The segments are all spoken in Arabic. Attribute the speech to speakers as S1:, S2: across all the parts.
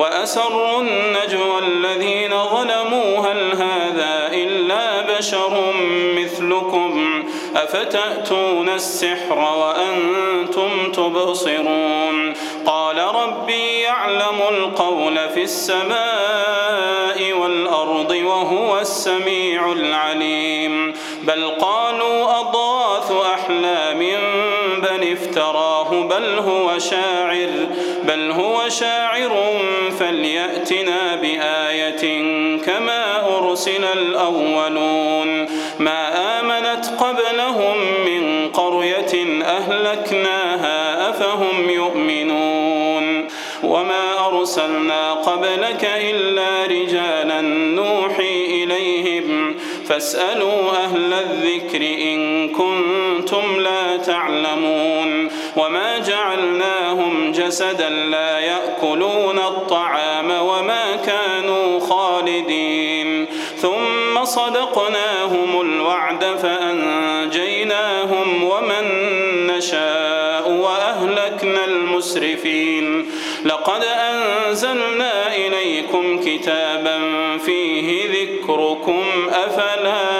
S1: وأسروا النجوى الذين ظلموا هل هذا إلا بشر مثلكم؟ أفتأتون السحر وأنتم تبصرون؟ قال ربي يعلم القول في السماء والأرض وهو السميع العليم. بل قالوا أضاث أحلام بل افتراه هو شاعر بل هو شاعر فليأتنا بآية كما أرسل الأولون. ما آمنت قبلهم من قرية أهلكناها أفهم يؤمنون. وما أرسلنا قبلك إلا رجالا نوحي إليهم. فاسألوا أهل الذكر إن كنتم لا تعلمون. وما جعلناهم جسدا لا يأكلون الطعام وما كانوا خالدين ثم صدقناهم الوعد فأنجيناهم ومن نشاء وأهلكنا المسرفين لقد أنزلنا إليكم كتابا فيه ذكركم أفلا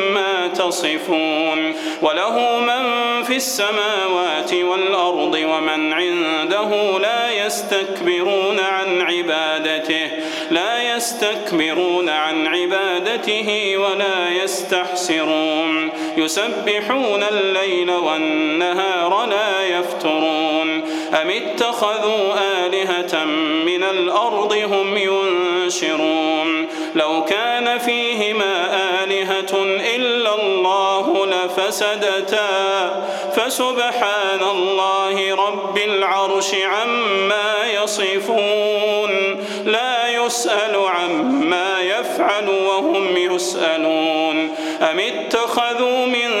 S1: تصفون وله من في السماوات والأرض ومن عنده لا يستكبرون عن عبادته لا يستكبرون عن عبادته ولا يستحسرون. يسبحون الليل والنهار لا يفترون. أم اتخذوا آلهة من الأرض هم ينشرون. لو كان إلا الله لفسدتا فسبحان الله رب العرش عما يصفون لا يسأل عما يفعل وهم يسألون أم اتخذوا من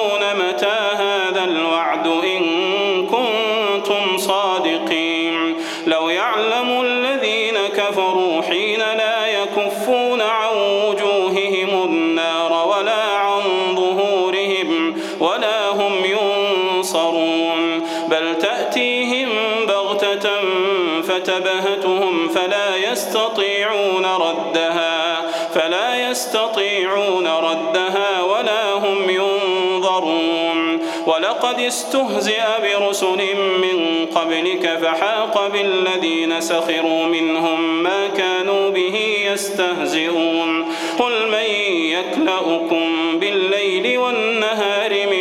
S1: ولا هم ينصرون. بل تأتيهم بغتة فتبهتهم فلا يستطيعون ردها فلا يستطيعون ردها ولا هم ينظرون. ولقد استهزئ برسل من قبلك فحاق بالذين سخروا منهم ما كانوا به يستهزئون. قل من يكلأكم بالليل والنهار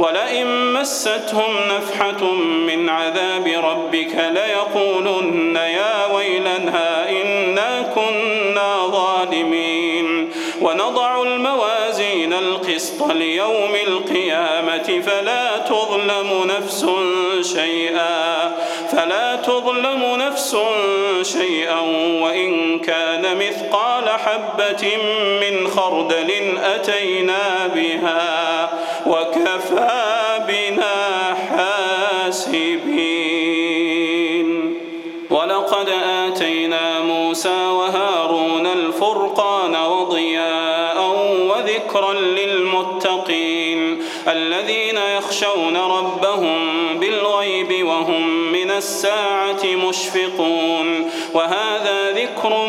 S1: ولئن مستهم نفحة من عذاب ربك ليقولن يا ويلنا إنا كنا ظالمين. ونضع الموازين القسط ليوم القيامة فلا تظلم نفس شيئا فلا تظلم نفس شيئا. وإن كان مثقال حبة من خردل أتينا بها. وكفى بنا حاسبين. ولقد آتينا موسى وهارون الفرقان وضياء وذكرا للمتقين الذين يخشون ربهم بالغيب وهم من الساعة مشفقون. وهذا ذكر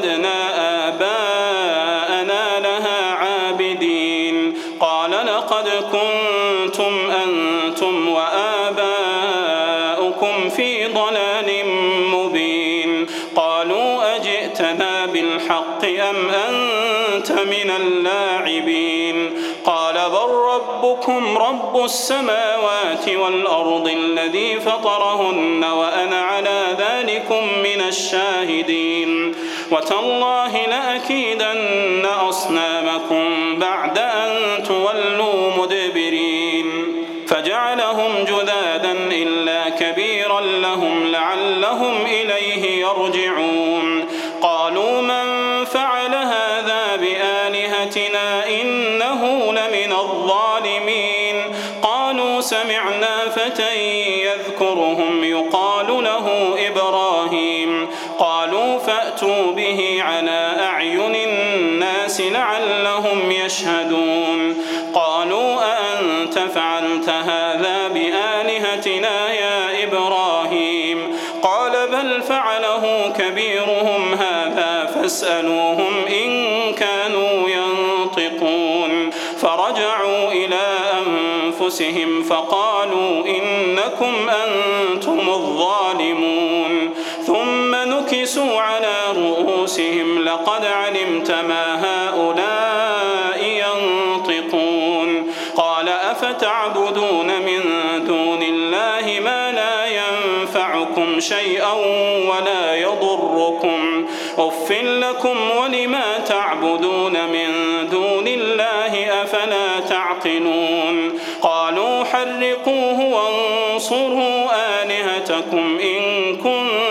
S1: اللاعبين. قال بل ربكم رب السماوات والأرض الذي فطرهن وأنا على ذلكم من الشاهدين. وتالله لأكيدن أصنامكم بعد أن تولوا مدبرين. فجعلهم جذاذا إلا كبيرا لهم لعلهم إليه يرجعون. يذكرهم يقال له إبراهيم. قالوا فأتوا به على أعين الناس لعلهم يشهدون. قالوا أأنت فعلت هذا بآلهتنا يا إبراهيم؟ قال بل فعله كبيرهم هذا فاسألوهم إن كانوا ينطقون. فرجعوا إلى أنفسهم فقالوا إنكم أنتم الظالمون. ينفعكم شيئا ولا يضركم. أف لكم ولما تعبدون من دون الله أفلا تعقلون. قالوا حرقوه وانصروا آلهتكم إن كنتم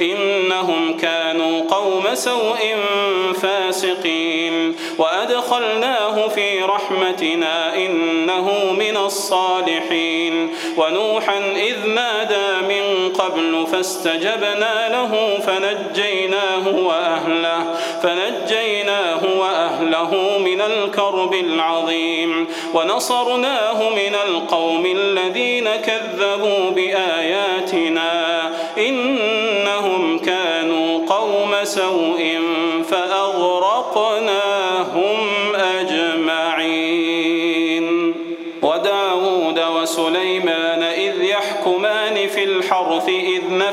S1: إنهم كانوا قوم سوء فاسقين. وأدخلناه في رحمتنا إنه من الصالحين. ونوحا إذ نادى من قبل فاستجبنا له فنجيناه وأهله فنجيناه وأهله من الكرب العظيم. ونصرناه من القوم الذين كذبوا بآياتنا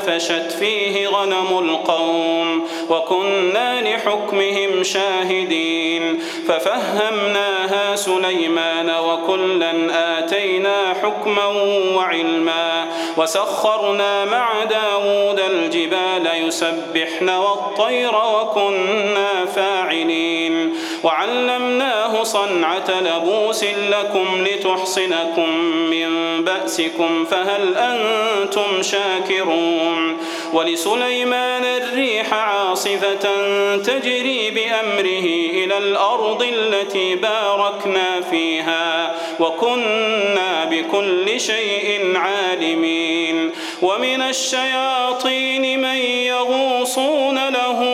S1: إذ نفشت فيه غنم القوم وكنا لحكمهم شاهدين ففهمناها سليمان وكلا آتينا حكما وعلما وسخرنا مع داود الجبال يسبحن والطير وكنا فاعلين وعلمناه صنعة لبوس لكم لتحصنكم من بأسكم فهل أنتم شاكرون؟ ولسليمان الريح عاصفة تجري بأمره إلى الأرض التي باركنا فيها وكنا بكل شيء عالمين. ومن الشياطين من يغوصون له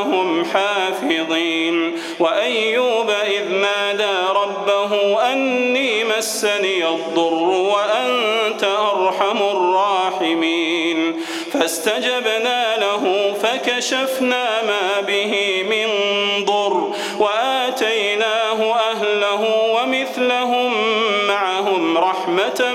S1: لهم حافظين. وأيوب إذ نادى ربه أني مسني الضر وأنت أرحم الراحمين. فاستجبنا له فكشفنا ما به من ضر وآتيناه أهله ومثلهم معهم رحمة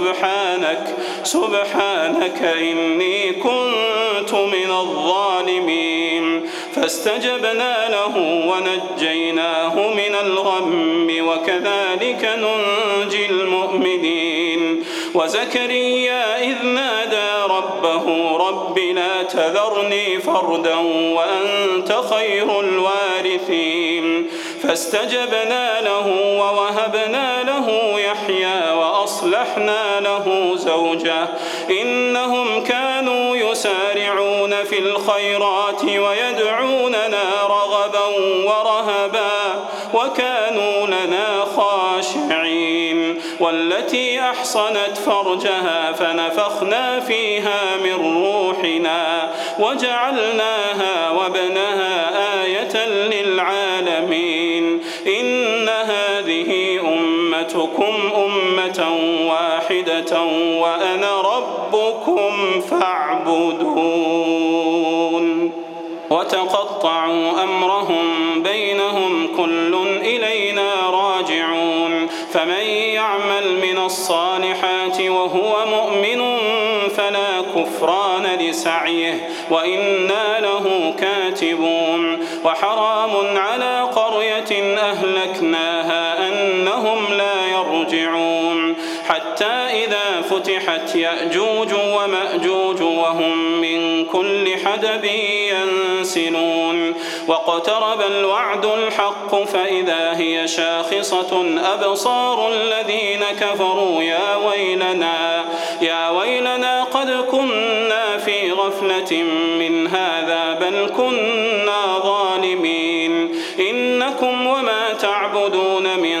S1: سبحانك سبحانك إني كنت من الظالمين. فاستجبنا له ونجيناه من الغم وكذلك ننجي المؤمنين. وزكريا إذ نادى ربه رب لا تذرني فردا وأنت خير الوارثين. فاستجبنا له ووهبنا له يحيى وأصلحنا له زوجه. إنهم كانوا يسارعون في الخيرات ويدعوننا رغبا ورهبا وكانوا لنا خاشعين. والتي أحصنت فرجها فنفخنا فيها من روحنا وجعلناها وابنها آية للعالمين. أمتكم أمة واحدة وأنا ربكم فاعبدون. وتقطعوا أمرهم بينهم كل إلينا راجعون. فمن يعمل من الصالحات وهو مؤمن فلا كفران لسعيه وإنا له كاتبون. وحرام على فتحت يأجوج ومأجوج وهم من كل حدب ينسلون. واقترب الوعد الحق فإذا هي شاخصة أبصار الذين كفروا يا ويلنا يا ويلنا قد كنا في غفلة من هذا بل كنا ظالمين. إنكم وما تعبدون من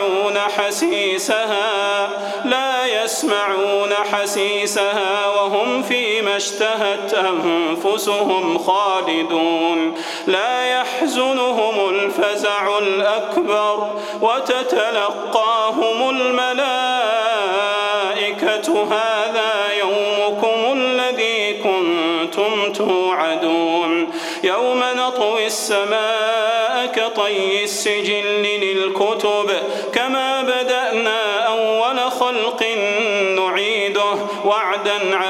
S1: حسيسها لا يسمعون حسيسها وهم فيما اشتهت أنفسهم خالدون. لا يحزنهم الفزع الأكبر وتتلقاهم الملائكة هذا يومكم الذي كنتم توعدون. يوم نطوي السماء كطي السجل